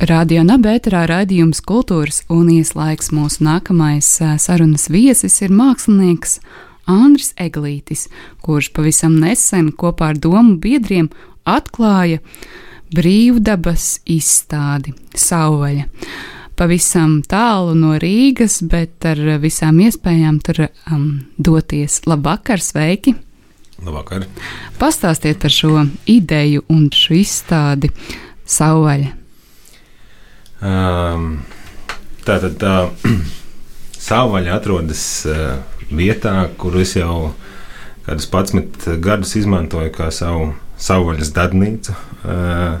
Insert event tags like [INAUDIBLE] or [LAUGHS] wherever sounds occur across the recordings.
Radio Nabērā raidījums Kultūras un ieslaiks mūsu nākamais sarunas viesis ir mākslinieks Andris Eglītis, kurš pavisam nesen kopā ar domu biedriem atklāja brīvdabas izstādi Sauvaļa. Pavisam tālu no Rīgas, bet ar visām iespējām tur um, doties. Labvakar, sveiki! Labvakar! Pastāstiet par šo ideju un šo izstādi Sauvaļa. Um, tā tad [CLEARS THROAT] tā savvaļa atrodas uh, vietā, kur es jau kādus 11 gadus izmantoju kā savu savvaļas darbnīcu. Uh,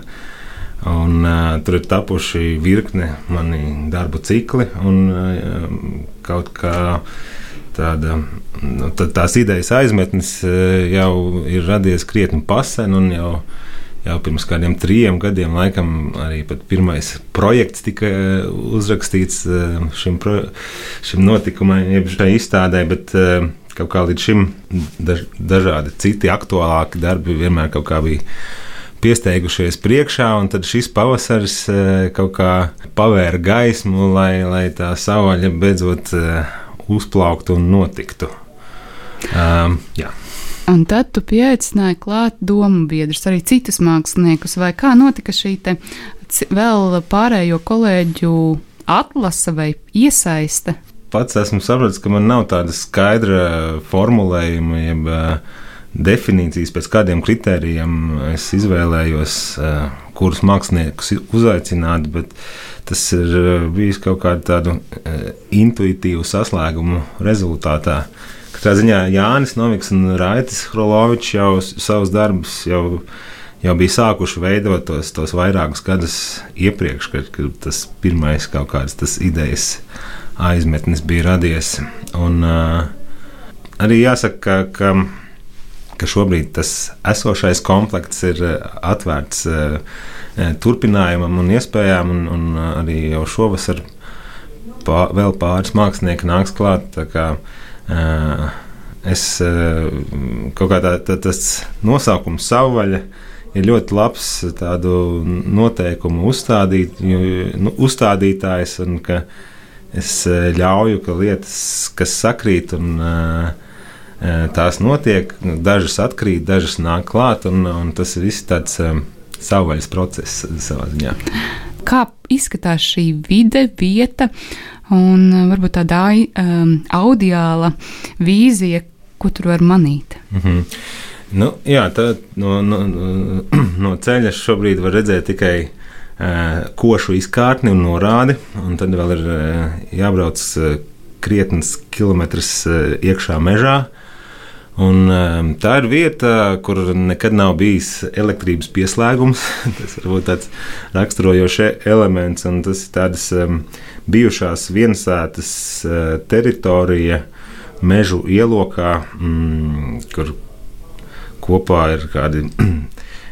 un, uh, tur ir tapuši virkne mani darbu cikli un uh, kaut kā tāda, nu, tās idejas aizmetnis uh, jau ir radies krietni pasen un jau jau pirms kādiem trim gadiem, laikam, arī pirmais projekts tika eh, uzrakstīts eh, šim, pro, šim notikumam, jeb šai izstādē. Bet, eh, Kaut kā līdz šim daž, dažādi citi aktuālāki darbi vienmēr kaut kā bija piesteigušies priekšā, un tad šis pavasaris kaut kā pavēra gaismu, lai, lai tā savaļa beidzot uzplauktu un notiktu. Um, jā. Un tad tu pieaicināji klāt domu biedrus, arī citus māksliniekus, vai kā notika šī te vēl pārējo kolēģu atlase vai iesaiste? Pats esmu sapratis, ka man nav tāda skaidra formulējuma, jeb definīcijas, pēc kādiem kritērijiem es izvēlējos, kurus māksliniekus uzaicināt, bet tas ir bijis kaut kādu tādu intuitīvu saslēgumu rezultātā. Katrā ziņā Jānis Noviks un Raitas Hrolovičs jau savus darbus jau, jau bija sākuši veidot tos, tos vairākus gadus iepriekš, kad, kad tas pirmais kaut kāds tas idejas aizmetnis bija radies. Un, uh, arī jāsaka, ka, ka, ka šobrīd tas esošais komplekts ir atvērts uh, turpinājumam un iespējām, un, un arī jau šovasar pār, vēl pāris mākslinieki nāks klāt. Kā, Es kaut kā tā, tas nosaukums savvaļa ir ļoti labs tādu noteikumu uzstādīt, nu, uzstādītājs, un es ļauju, ka lietas, kas sakrīt un tās notiek, dažas atkrīt, dažas nāk klāt, un, un tas viss tāds savvaļas process savā ziņā. Kā izskatās šī vide, vieta, un uh, varbūt tāda um, audiāla vīzija, ko tur var manīt. Mm -hmm. Nu, jā, tā, no, no, no [CLEARS THROAT] ceļa šobrīd var redzēt tikai uh, košu izkārtni un norādi, un tad vēl ir uh, jābrauc uh, krietnes kilometrus uh, iekšā mežā. Un, um, tā ir vieta, kur nekad nav bijis elektrības pieslēgums. [LAUGHS] tas var būt tāds raksturojošs elements, un tas ir tāds um, bijušās viensētas eh, teritorija mežu ielokā, mm, kur kopā ir kādi [CLEARS THROAT]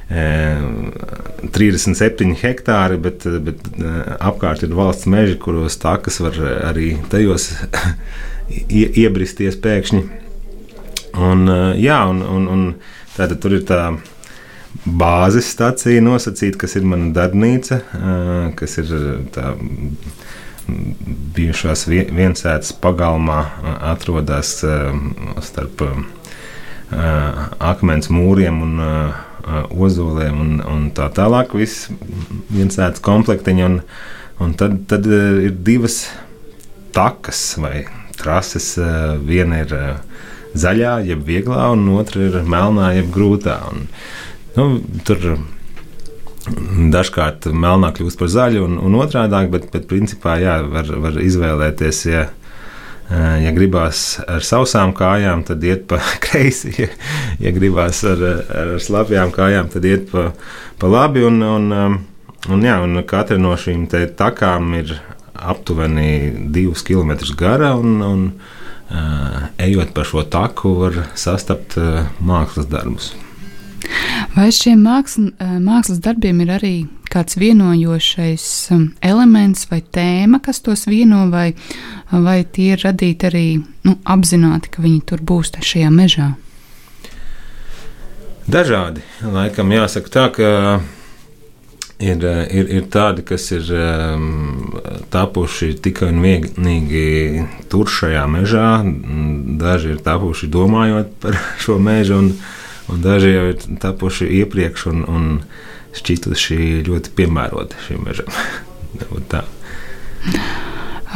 37 eh, hektāri, bet, bet eh, apkārt ir valsts meži, kuros takas var arī tajos [LAUGHS] iebristies pēkšņi. Un, jā, un, un, un tātad tur ir tā bāzes stacija nosacīta, kas ir mana darbnīca, kas ir tā bijušās viensētas pagalmā atrodas starp akmens mūriem un ozoliem un, un tā tālāk. Viss viensētas komplektiņi, un, un tad, tad ir divas takas vai trases. Viena ir zaļā, jeb vieglā, un otra ir melnā, jeb grūtā. Un, nu, tur Dažkārt melnā kļūst par zaļu un, un otrādi, bet, bet principā jā, var, var izvēlēties. Ja, ja gribās ar sausām kājām, tad iet pa [LAUGHS] kreisi. Ja, ja gribās ar, ar slapjām kājām, tad iet pa, pa labi. Un, un, un, jā, un katra no šīm takām ir aptuveni divus kilometrus gara. Un, un, ejot pa šo taku, var sastapt uh, mākslas darbus. Vai šiem māksl, mākslas darbiem ir arī kāds vienojošais elements vai tēma, kas tos vieno, vai, vai tie ir radīti arī nu, apzināti, ka viņi tur būs šajā mežā? Dažādi. Laikam jāsaka tā, ka ir, ir, ir tādi, kas ir um, tapuši tikai un vienīgi tur šajā mežā. Daži ir tapuši domājot par [LAUGHS] šo mežu, un, un daži jau ir tapuši iepriekš un, un šķituši ļoti piemēroti šim mežam. [LAUGHS]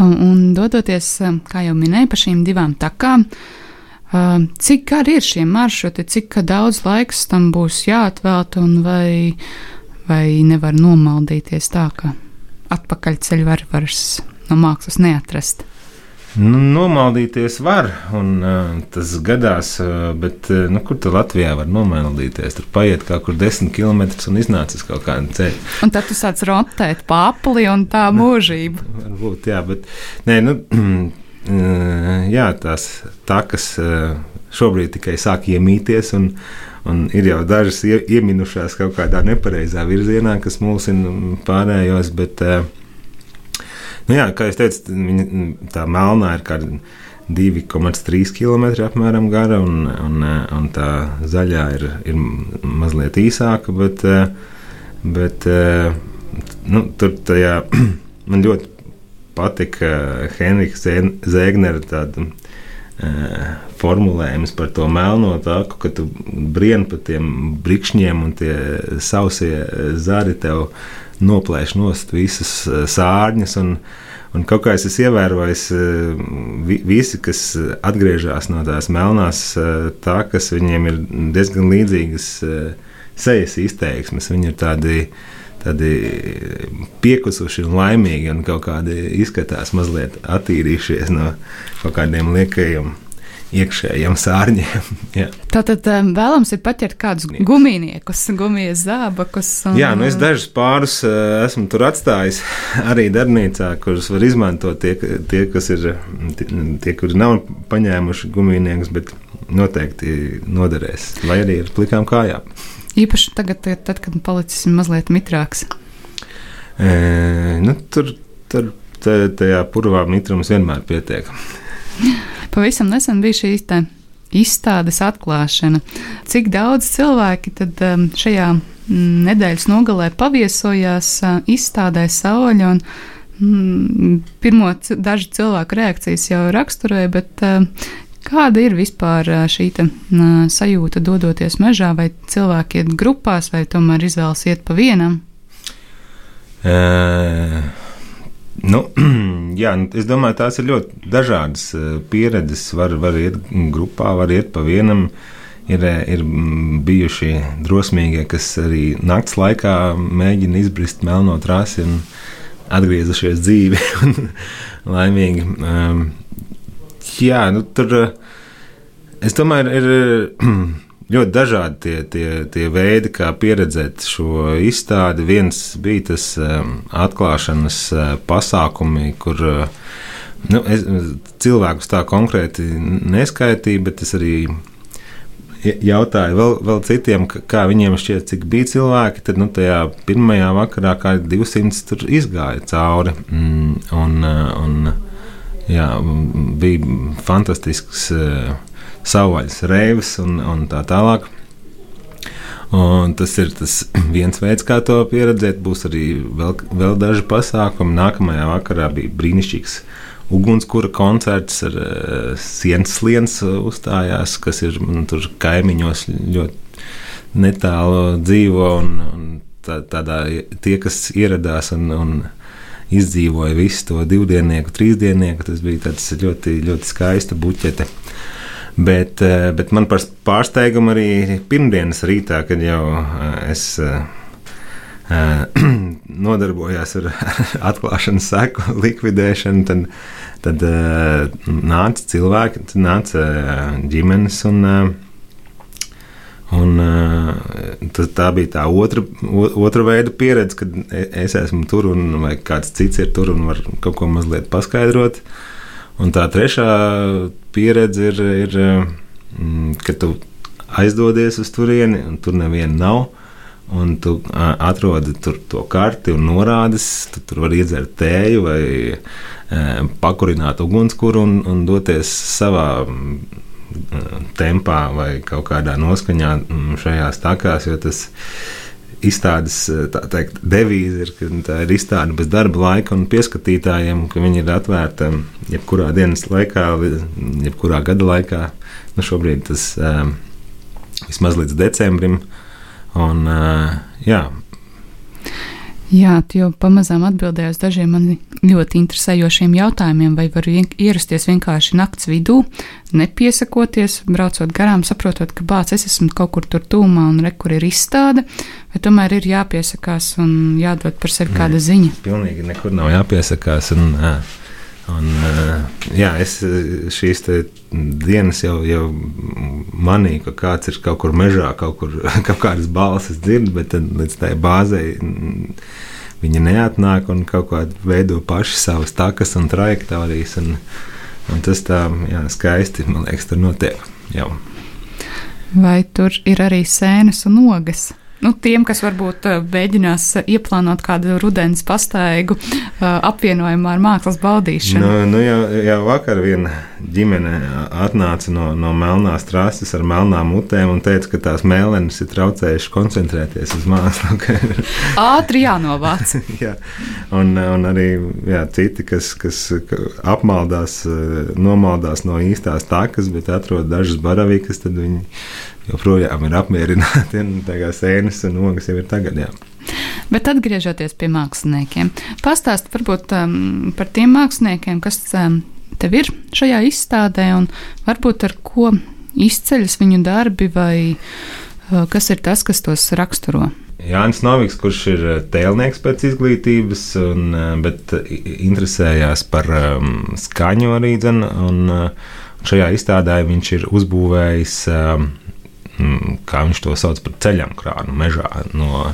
un dodoties, kā jau minēju, pa šīm divām takām, uh, Cik gari ir šie maršruti, cik daudz laiks tam būs jāatvēlta, un vai, vai nevar nomaldīties tā, ka atpakaļceļu var vairs no mākslas neatrast? Nu, nomaldīties var, un uh, tas gadās, uh, bet uh, nu, kur tur Latvijā var nomaldīties? Tur paiet kaut kur desmit km un iznācis kaut kāda ceļa. Un tad tu sāc rotēt pāri un tā [LAUGHS] mūžība. Varbūt, jā, bet nē, nu, [CLEARS THROAT] jā, tās takas šobrīd tikai sāk iemīties. Un, un ir jau dažas ieminušās kaut kādā nepareizā virzienā, kas mulsina pārējos. Bet, nu jā, kā jau teicu, viņa, tā melnā ir kāda 2,3 km apmēram gara, un, un, un tā zaļā ir, ir mazliet īsāka. Bet, bet nu, tur tajā [CLEARS THROAT] man ļoti patika Henrika Zēgnera tāda formulējums par to melno tāku, ka tu brien pa tiem brikšņiem un tie sausie zari tev noplēš nost visas sārņas. Un, un kaut kā es esmu ievērojis, visi, kas atgriežas no tās melnās tākas, viņiem ir diezgan līdzīgas sejas izteiksmes. Viņi ir tādi tādi piekusuši un laimīgi, un kaut kādi izskatās mazliet attīrījušies no kaut kādiem liekajiem. Iekšējiem sārņiem. [LAUGHS] Tātad um, vēlams ir paķert kādus gumijniekus, gumijas zābakus. Un... Jā, nu es dažus pārus uh, esmu tur atstājis [LAUGHS] arī darbnīcā, kurus var izmantot tie, tie kas ir, tie, tie kuri nav paņēmuši gumijniekus, bet noteikti noderēs. Vai arī ar plikām kājām. Īpaši tagad, tad, kad palicis mazliet mitrāks. E, nu, tur tur tajā purvā mitrums vienmēr pietiek. [LAUGHS] Pavisam nesen bija šī izstādes atklāšana. Cik daudz cilvēki tad šajā nedēļas nogalē paviesojās izstādē Sauļa. Un, pirmo dažu cilvēku reakcijas jau raksturēja, bet Kāda ir vispār šī te, sajūta dodoties mežā, vai cilvēki iet grupās, vai tomēr izvēlas iet pa vienam? Uh, nu, [CLEARS THROAT] jā, nu, es domāju, tās ir ļoti dažādas pieredzes. Var, var iet grupā, var iet pa vienam. Ir, ir bijuši drosmīgie, kas arī naktas laikā mēģina izbrist melno trasi un atgriezušies dzīvi [LAUGHS] un laimīgi. Um, jā, nu, tur es domāju, ir [CLEARS THROAT] ļoti dažādi tie, tie, tie veidi, kā pieredzēt šo izstādi. Viens bija tas um, atklāšanas uh, pasākumi, kur uh, nu, es, cilvēkus tā konkrēti neskaitīju, bet es arī jautāju vēl, vēl citiem, kā viņiem šķiet, cik bija cilvēki. Tad nu, tajā pirmajā vakarā kā 200 tur izgāja cauri. Mm, un, uh, un, jā, bija fantastisks uh, savvaļas reivs un, un tā tālāk. Un tas ir tas [CLEARS THROAT] viens veids, kā to pieredzēt. Būs arī vēl, vēl daži pasākumi. Nākamajā vakarā bija brīnišķīgs ugunskura koncerts ar uh, sienas slienas uzstājās, kas ir nu, tur kaimiņos ļoti netālu dzīvo. Un, un tā, tādā, tie, kas ieradās un, un izdzīvoja visu to divdienieku, trīsdienieku. Tas bija ļoti, ļoti skaista buķete. Bet, eh, bet man par pārsteigumu arī pirmdienas rītā, kad jau eh, es [CLEARS THROAT] uh, nodarbojos ar atklāšanas seku [LAUGHS] likvidēšanu, tad, tad nāca cilvēki, tad nāca ģimenes un, Un, tā bija tā otra, otra veida pieredze, kad e, es esmu tur un kāds cits ir tur un var kaut ko mazliet paskaidrot. Un tā trešā pieredze ir, ir mm, ka tu aizdodies uz turieni un tur neviena nav. Un tu atrodi tur to karti un norādes. Tu tur var iedzert tēju vai e, pakurināt ugunskura un, un doties savā tempā vai kaut kādā noskaņā mm, šajās takās, jo tas izstādes teikt, devīze ir, ka tā ir izstāde bez darba laika un pieskatītājiem, ka viņi ir atvērta jebkurā dienas laikā, jebkurā gada laikā. Nu, šobrīd tas vismaz līdz decembrim. Un, jā, Jā, jo pamazām atbildēju uz dažiem man ļoti interesējošiem jautājumiem, vai var ierasties vienkārši nakts vidū, nepiesakoties, braucot garām, saprotot, ka bācis es esmu kaut kur tur tūmā un re, kur ir izstāde, vai tomēr ir jāpiesakās un jādod par sevi kāda ziņa? Pilnīgi nekur nav jāpiesakās. Un, Un, jā, es šīs dienas jau, jau manīju, ka kāds ir kaut kur mežā, kaut, kur, [LAUGHS] kaut kādas balsis dzird, bet līdz tai bāzei viņi neatnāk un kaut kādā veido paši savas takas un trajektorijas. Un, un tas tā jā, skaisti, man liekas, tur notiek. Jau. Vai tur ir arī sēnes un ogas? Nu, tiem, kas varbūt eh, mēģinās eh, ieplānot kādu rudens pastaigu eh, apvienojumā ar mākslas baudīšanu. Nu, nu jau, jau vakar viena ģimene atnāca no, no melnās trases ar melnām mutēm un teica, ka tās mēlenes ir traucējušas koncentrēties uz mākslu. [LAUGHS] Ātri jānovāc. [LAUGHS] jā. Un, un arī jā, citi, kas, kas apmaldās, nomaldās no īstās takas, bet atrod dažas baravikas, tad viņi joprojām ir apmierināti. Tā kā sēnes un ogas jau ir tagad. Jā. Bet atgriežoties pie māksliniekiem, pastāstiet varbūt um, par tiem māksliniekiem, kas um, tev ir šajā izstādē, un varbūt ar ko izceļas viņu darbi, vai uh, kas ir tas, kas tos raksturo. Jānis Noviks, kurš ir uh, tēlnieks pēc izglītības, un, uh, bet interesējās par um, skaņu arī. Dzen, un, uh, šajā izstādē viņš ir uzbūvējis um, kā viņš to sauc par ceļam krānu mežā no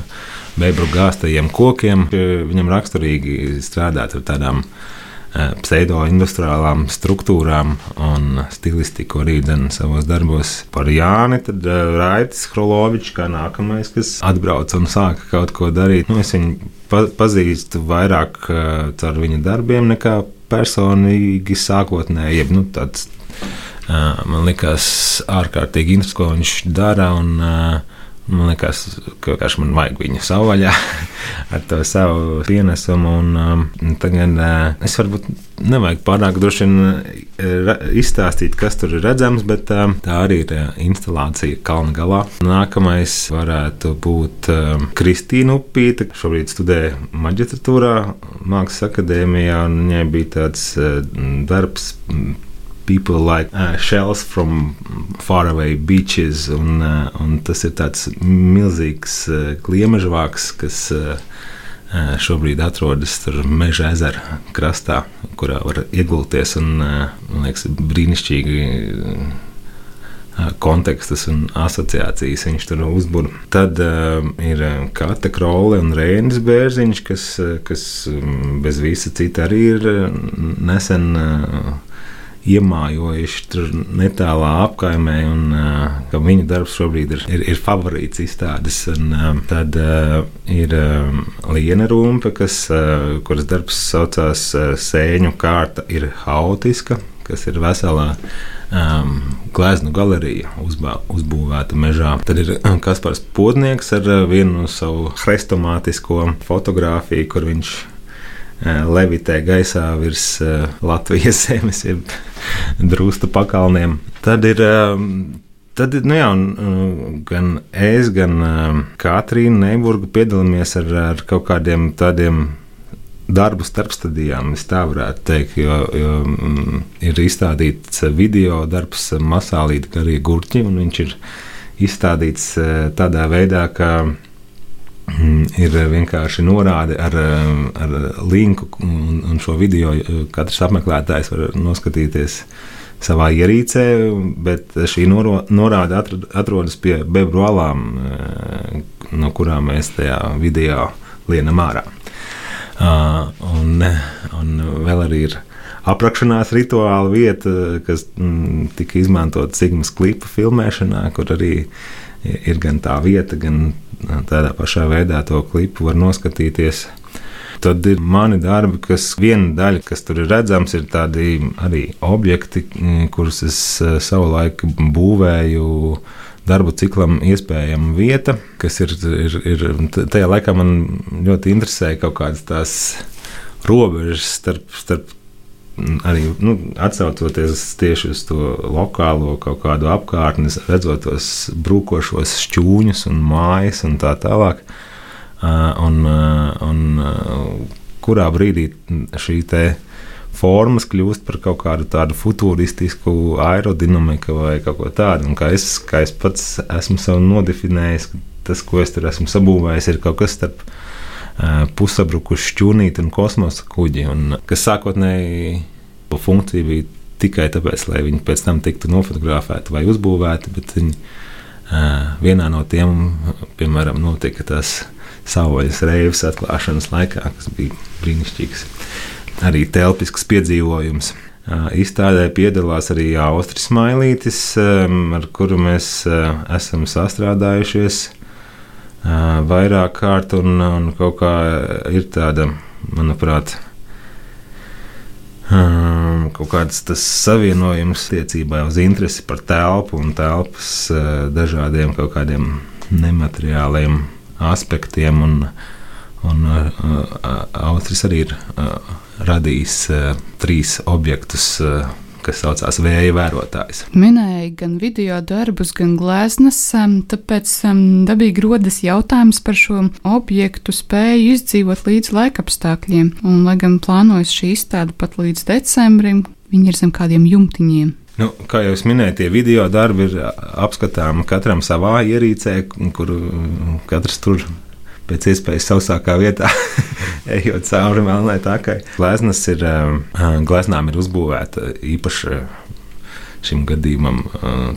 bebru gāztajiem kokiem. Viņam raksturīgi strādāt ar tādām e, pseido-industriālām struktūrām un stilistiku arī savos darbos. Par Jāni tad e, Raitis Krolovičs kā nākamais, kas atbrauca un sāka kaut ko darīt. Nu, es viņu pa pazīstu vairāk e, caur viņa darbiem nekā personīgi sākotnēji, nu, tāds Man liekas, ārkārtīgi interesanti, ko viņš dara. Un, Man liekas, ka vienkārši man vajag viņu savvaļā [LAUGHS] ar to savu pienesumu. Un, um, tagad es varbūt nevajag pārāk droši izstāstīt, kas tur ir redzams, bet tā arī ir instalācija kalna galā. Nākamais varētu būt Kristīna Upīta, šobrīd studē maģistratūrā Mākslas akadēmijā. Viņai bija tāds darbs people like uh, shells from faraway beaches. Un, uh, un tas ir tāds milzīgs uh, gliemežvāks, kas uh, uh, šobrīd atrodas meža ezera krastā, kurā var iegulties un, uh, man liekas, brīnišķīgi. Uh, kontekstus un asociācijas viņš tur uzbūr. Tad uh, ir Kata Krole un Rēnis Bērziņš, kas, kas bez visa cita arī ir nesen uh, iemājojuši tur netālā apkaimē, un uh, viņa darbs šobrīd ir, ir, ir favorīts izstādes. Un, tad ir Liena Rumpe, kas, kuras darbs saucās Sēņu kārta ir haotiska, kas ir veselā. Um, gleznu galerija uzbā, uzbūvēta mežā. Tad ir Kaspars Podnieks ar vienu savu hrestomātisko fotografiju, kur viņš levitē gaisā virs Latvijas zemes, jeb drūsta pakalniem. Tad ir. Eh, tad, nu jā, un, gan es, gan Katrīna Neiburga piedalāmies ar, ar kaut kādiem tādiem darbu starpstadijām, es tā varētu teikt, jo, jo mm, ir izstādīts video darbs Masālīta Garīgi Gurķi, un viņš ir izstādīts tādā veidā, ka [CLEARS THROAT] ir vienkārši norāde ar, ar linku, un, un šo video katrs apmeklētājs var noskatīties savā ierīcē, bet šī noro, norāde atrodas pie bebru alām, no kurām mēs tajā video lienam ārā. Un, un vēl arī ir aprakšanās rituāla vieta, kas mm, tika izmantota Sigmas klipa filmēšanā, kur arī ir gan tā vieta, gan tādā pašā veidā to klipu var noskatīties. Tad ir mani darbi, kas viena daļa, kas tur ir redzams, ir tādi arī objekti, kurus es savulaik būvēju darbu ciklam iespējama vieta, kas ir, ir, ir tajā laikā man ļoti interesēja kaut kādas tās robežas starp, starp arī nu, atcaucoties tieši uz to lokālo kaut kādu apkārtni, redzot tos brūkošos šķūņus un mājas un tā tālāk. Un, un kurā brīdī šī formas kļūst par kaut kādu tādu futuristisku aerodinamiku vai kaut ko tādu. Un kā es, kā es pats esmu sev nodefinējis, tas, ko es tur esmu sabūvējis, ir kaut kas starp pusabrukuši šķūnīti un kosmosa kuģi, un, kas sākotnēji funkcija bija tikai tāpēc, lai viņi pēc tam tiktu nofotografēti vai uzbūvēti, bet viņi, vienā no tiem, piemēram, notika tas savvaļas reivas atklāšanas laikā, kas bija brīnišķīgs, arī telpisks piedzīvojums. Izstādē piedalās arī Austris Mailītis, ar kuru mēs esam sastrādājušies vairāk kārt, un, un kaut kā ir tāda, manuprāt, kaut kāds tas savienojums attiecībā uz interesi par telpu un telpas dažādiem kaut kādiem nemateriāliem aspektiem. Un, un Austris arī ir radījis trīs objektus kas saucās Vēja vērotājs. Minēja gan video darbus, gan gleznas, tāpēc dabīgi rodas jautājums par šo objektu spēju izdzīvot līdz laikapstākļiem. Un, lai gan plānojas šī izstāde pat līdz decembrim, viņi ir zem kādiem jumtiņiem. Nu, kā jau minēju, tie video darbi ir apskatāmi katram savā ierīcē, kur katrs tur pēc iespējas sausākā vietā, [LAUGHS] ejot cauri melnai takai. Gleznas ir, gleznām ir uzbūvēta īpaša šim gadījumam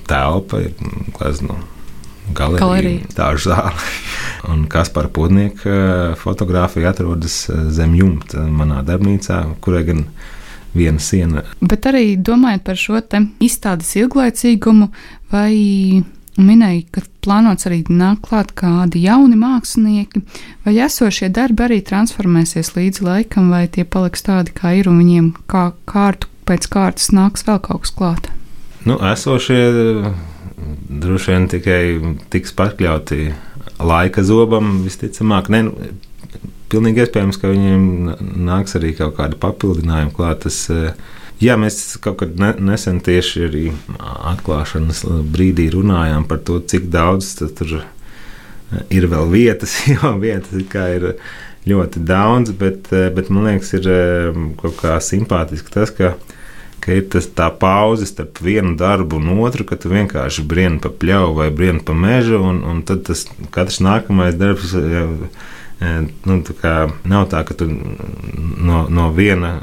telpa, ir gleznu galerija, galerija. tāžu zāle. [LAUGHS] Un Kaspar Podnieka fotografija atrodas zem jumta manā darbnīcā, kurai gan viena siena. Bet arī domājot par šo izstādes ilglaicīgumu, vai minēja, ka plānots arī nāk klāt kādi jauni mākslinieki, vai esošie darbi arī transformēsies līdz laikam, vai tie paliks tādi, kā ir, un viņiem kā kārtu pēc kārtas nāks vēl kaut kas klāt. Nu, esošie droši vien tikai tiks pakļauti laika zobam, visticamāk. Ne, nu, pilnīgi iespējams, ka viņiem nāks arī kaut kādi papildinājumi klāt. Tas, uh, Jā, mēs kaut kad ne, nesen tieši arī atklāšanas brīdī runājām par to, cik daudz tur ir vēl vietas, [LAUGHS] jo vietas ir ļoti daudz, bet, bet man liekas, ir kaut kā simpātiski tas, ka, ka ir tas tā pauze starp vienu darbu un otru, ka tu vienkārši brieni pa pļauju vai brieni pa mežu, un, un tad tas katrs nākamais darbs jau Nu, tā nav tā, ka tu no, no viena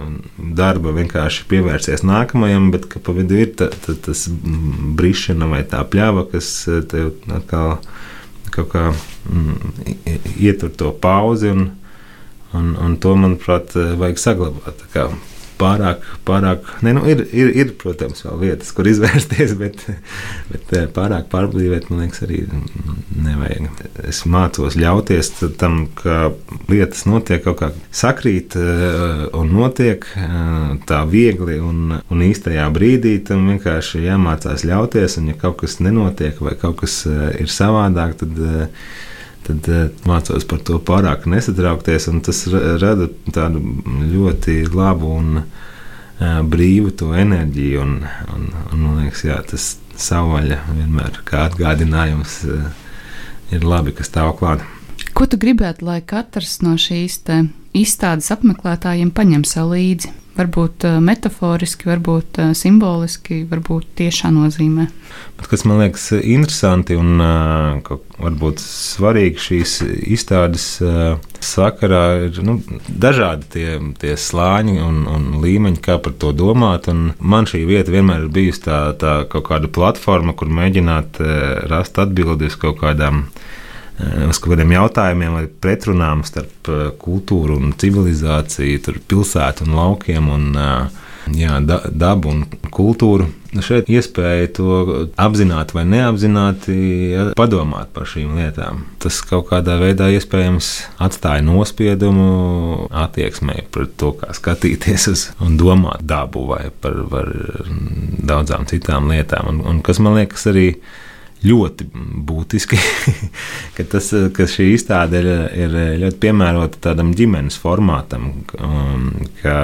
darba vienkārši pievērsies nākamajam, bet ka pa vidu ir ta, ta, tas brīšana vai tā pļāva, kas tev atkal kaut kā mm, ietur to pauzi. Un, un, un to, manuprāt, vajag saglabāt pārāk, pārāk ne, nu, ir, ir, ir, protams, vēl vietas, kur izvērsties, [LAUGHS] bet, bet eh, pārāk pārblīvēt, man liekas, arī nevajag. Es mācos ļauties tam, ka lietas notiek kaut kā sakrīt eh, un notiek eh, tā viegli un, un īstajā brīdī tam vienkārši jāmācās ļauties, un ja kaut kas nenotiek vai kaut kas ir savādāk, tad tad uh, mācos par to pārāk nesatraukties. Tas rada tādu ļoti labu un uh, brīvu to enerģiju. Un, un, un, man liekas, jā, tas savvaļa vienmēr kā atgādinājums uh, ir labi, kas stāv klāt. Ko tu gribētu, lai katrs no šīs izstādes apmeklētājiem paņem sev līdzi? Varbūt metaforiski, varbūt simboliski, varbūt tiešā nozīmē. Bet kas man liekas interesanti un varbūt svarīgi šīs izstādes sakarā, ir nu, dažādi tie, tie slāņi un, un līmeņi, kā par to domāt. Un man šī vieta vienmēr ir bijusi tā, tā kaut kāda platforma, kur mēģināt rast atbildi uz kaut kādām uz kaut kādiem jautājumiem vai pretrunām starp kultūru un civilizāciju, pilsētu un laukiem. Un, jā, da, dabu un kultūru. Šeit iespēja to apzināti vai neapzināti padomāt par šīm lietām. Tas kaut kādā veidā iespējams atstāja nospiedumu attieksmē pret to, kā skatīties uz un domāt dabu vai par, par daudzām citām lietām. Un, un kas man liekas arī ļoti būtiski, [LAUGHS] ka, tas, ka šī izstāde ir, ir ļoti piemērota tādam ģimenes formātam, um, ka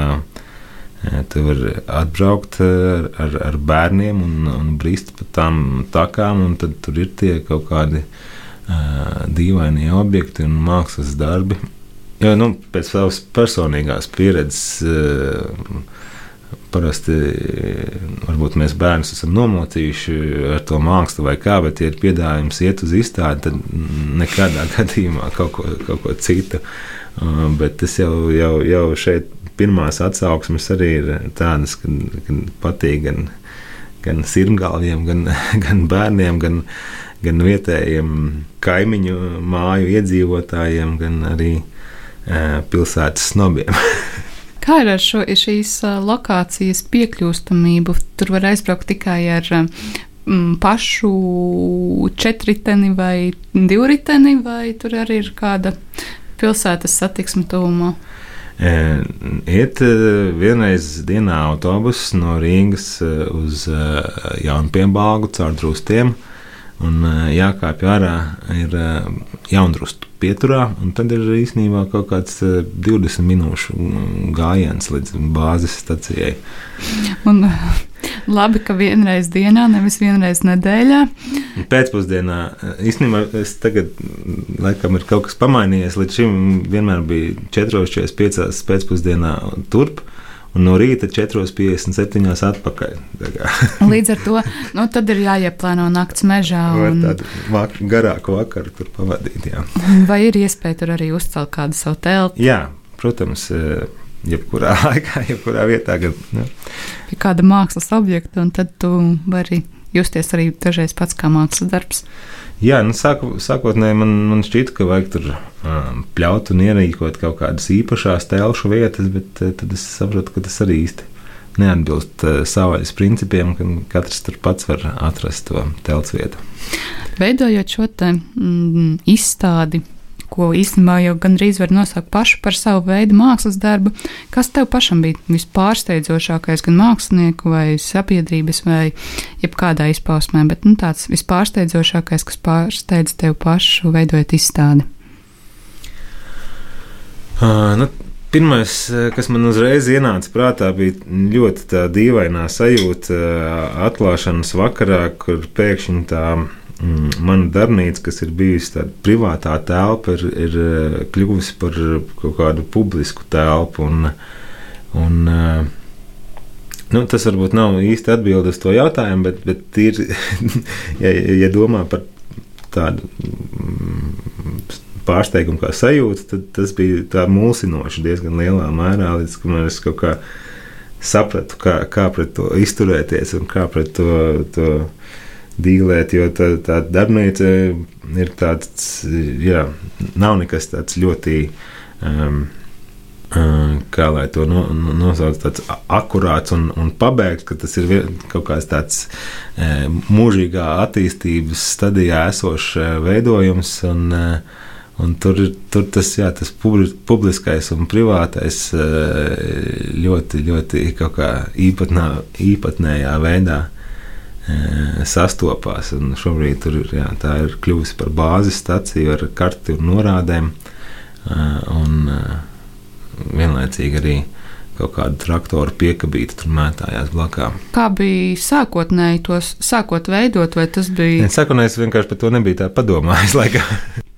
tu vari atbraukt ar, ar, ar bērniem un, un brīst pa tām takām, un tad tur ir tie kaut kādi uh, dīvaini objekti un mākslas darbi. Jo, nu, pēc savas personīgās pieredzes uh, Parasti varbūt mēs bērnus esam nomocījuši ar to mākslu vai kā, bet, ja ir piedāvājums iet uz izstādi, tad nekādā [LAUGHS] gadījumā kaut ko, kaut ko citu. Uh, bet tas jau, jau, jau šeit pirmās atsauksmes arī ir tādas, ka, ka patīk gan, gan sirmgalviem, gan, [LAUGHS] gan bērniem, gan, gan vietējiem kaimiņu māju iedzīvotājiem, gan arī uh, pilsētas snobiem. [LAUGHS] Kā ir ar šo, šīs lokācijas piekļūstamību? Tur var aizbraukt tikai ar mm, pašu četriteni vai divriteni, vai tur arī ir kāda pilsētas satiksme tuvumā? Iet vienreiz dienā autobuss no Rīgas uz Jaunpienbāgu caur drustiem. Un jākāpj ārā ir jaundrustu pieturā, un tad ir īstenībā kaut kāds 20 minūšu gājiens līdz bāzes stacijai. Un, [LAUGHS] labi, ka vienreiz dienā, nevis vienreiz nedēļā. Pēcpusdienā īstenībā es tagad, laikam, ir kaut kas pamainījies. Līdz šim vienmēr bija 4,45 pēcpusdienā turp un no rīta 4,57 atpakaļ. [LAUGHS] Līdz ar to nu, ir jāieplāno nakts mežā. Un... Tādu vak garāku vakaru tur pavadīt. Jā. Vai ir iespēja tur arī uzcelt kādu savu telpu? Jā, protams. E, jebkurā [LAUGHS] laikā, jebkurā vietā. Gan, ja. Pie kāda mākslas objekta, un tad tu vari justies arī dažreiz pats kā mākslas darbs. Jā, nu, sāku, sākotnēji man, man šķita, ka vajag tur um, pļaut un ierīkot kaut kādas īpašās telšu vietas, bet uh, tad es saprotu, ka tas arī īsti neatbilst uh, savvaļas principiem, ka katrs tur pats var atrast to telts vietu. Veidojot šo te, mm, izstādi, ko īstenībā jau gandrīz var nosaukt pašu par savu veidu mākslas darbu. Kas tev pašam bija vispārsteidzošākais, gan mākslinieku vai sabiedrības vai jebkādā izpausmē, bet nu, tāds vispārsteidzošākais, kas pārsteidz tev pašu veidojot izstādi? Uh, nu, Pirmais, kas man uzreiz ienāca prātā, bija ļoti dīvainā sajūta atklāšanas vakarā, kur pēkšņi tā Mm, mana darbnīca, kas ir bijusi tāda privātā telpa, ir, ir eh, kļuvusi par kaut kādu publisku telpu. Un, un, eh, nu, tas varbūt nav īsti atbilde uz to jautājumu, bet, bet ir, [LAUGHS] ja, ja domā par tādu mm, pārsteigumu kā sajūta, tad tas bija mulsinoši diezgan lielā mērā, līdz es kaut kā sapratu, kā, kā pret to izturēties un kā pret to. to dīlēt, jo tā, tā darbnīca ir tāds, jā, nav nekas tāds ļoti. Um, uh, Kā lai to no, nosauc, tāds akurāts un, un pabeigts, ka tas ir kaut kāds tāds e, mūžīgā attīstības stadijā esošs e, veidojums. Un, e, un tur, tur tas, jā, tas publiskais un privātais e, ļoti, ļoti īpatnā, īpatnējā veidā sastopās. Šobrīd tur, jā, tā ir kļuvusi par bāzes staciju ar karti un norādēm. Un vienlaicīgi arī kaut kādu traktoru piekabīti tur mētājās blakām. Kā bija sākotnēji tos sākot veidot, vai tas bija? Sākotnēji es vienkārši par to nebiju tā padomājis. [LAUGHS] Laikā.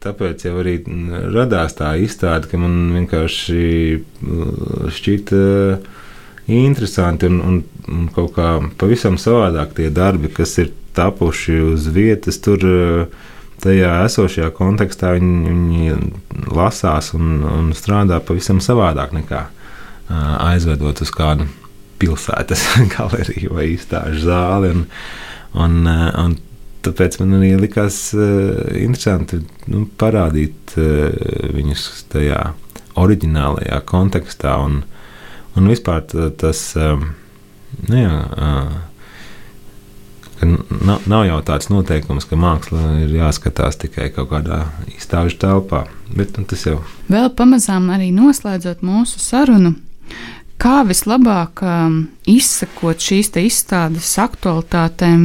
Tāpēc jau arī radās tā izstāde, ka man vienkārši šķita interesanti un, un, un kaut kā pavisam savādāk tie darbi, kas ir tapuši uz vietas. Tur, Tajā esošajā kontekstā viņi, viņi lasās un, un strādā pavisam savādāk nekā aizvedot uz kādu pilsētas [LAUGHS] galeriju vai izstāžu zāli. Un, un, un tāpēc man arī likās interesanti nu, parādīt viņus tajā oriģinālajā kontekstā. Un, un vispār tas, nu jā, nav, nav jau tāds noteikums, ka māksla ir jāskatās tikai kaut kādā izstāžu telpā. Bet nu, tas jau. Vēl pamazām arī noslēdzot mūsu sarunu. Kā vislabāk um, izsekot šīs izstādes aktualitātēm,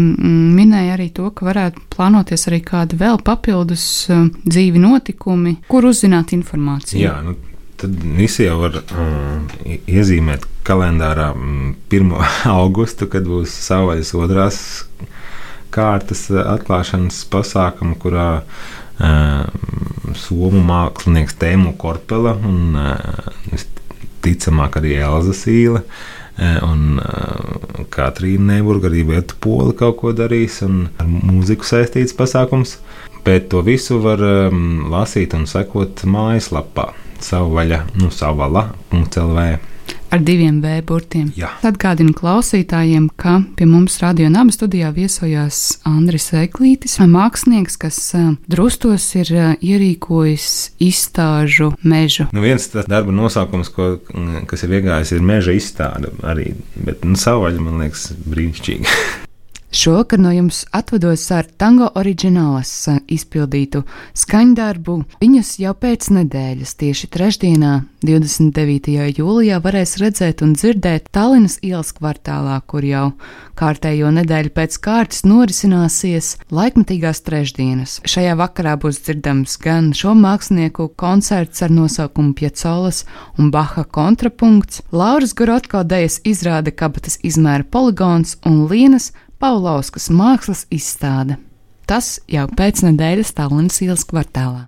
minēja arī to, ka varētu plānoties arī kādi vēl papildus um, dzīvi notikumi, kur uzzināt informāciju. Jā, nu, tad visi jau var um, iezīmēt kalendārā 1. [LAUGHS] augustu, kad būs savvaļas otrās kārtas atklāšanas pasākuma, kurā uh, somu mākslinieks Tēmu Korpela un uh, ticamāk arī Elza Sīla. Un uh, Katrīna Neburga arī Vietu Pola kaut ko darīs, un ar mūziku saistīts pasākums. Bet to visu var um, lasīt un sekot mājaslapā savvaļa, nu, savvala.lv ar diviem V burtiem. Jā. Atgādinu klausītājiem, ka pie mums radio naba studijā viesojās Andris Eklītis, mākslinieks, kas drustos ir ierīkojis izstāžu mežu. Nu, viens tas darba nosaukums, ko, kas ir iegājis, ir meža izstāde arī, bet nu, savvaļa man liekas brīnišķīga. [LAUGHS] Šovakar no jums atvados ar tango oriģinālas eh, izpildītu skaņdarbu. Viņus jau pēc nedēļas, tieši trešdienā, 29. jūlijā, varēs redzēt un dzirdēt Tallinas ielas kvartālā, kur jau kārtējo nedēļu pēc kārtas norisināsies laikmatīgās trešdienas. Šajā vakarā būs dzirdams gan šo mākslinieku koncerts ar nosaukumu Piecolas un Baha kontrapunkts, Lauras Gorotko dejas izrāde kabatas izmēra poligons un Lienas Paulauskas mākslas izstāde. Tas jau pēc nedēļas Tallinas ielas kvartālā.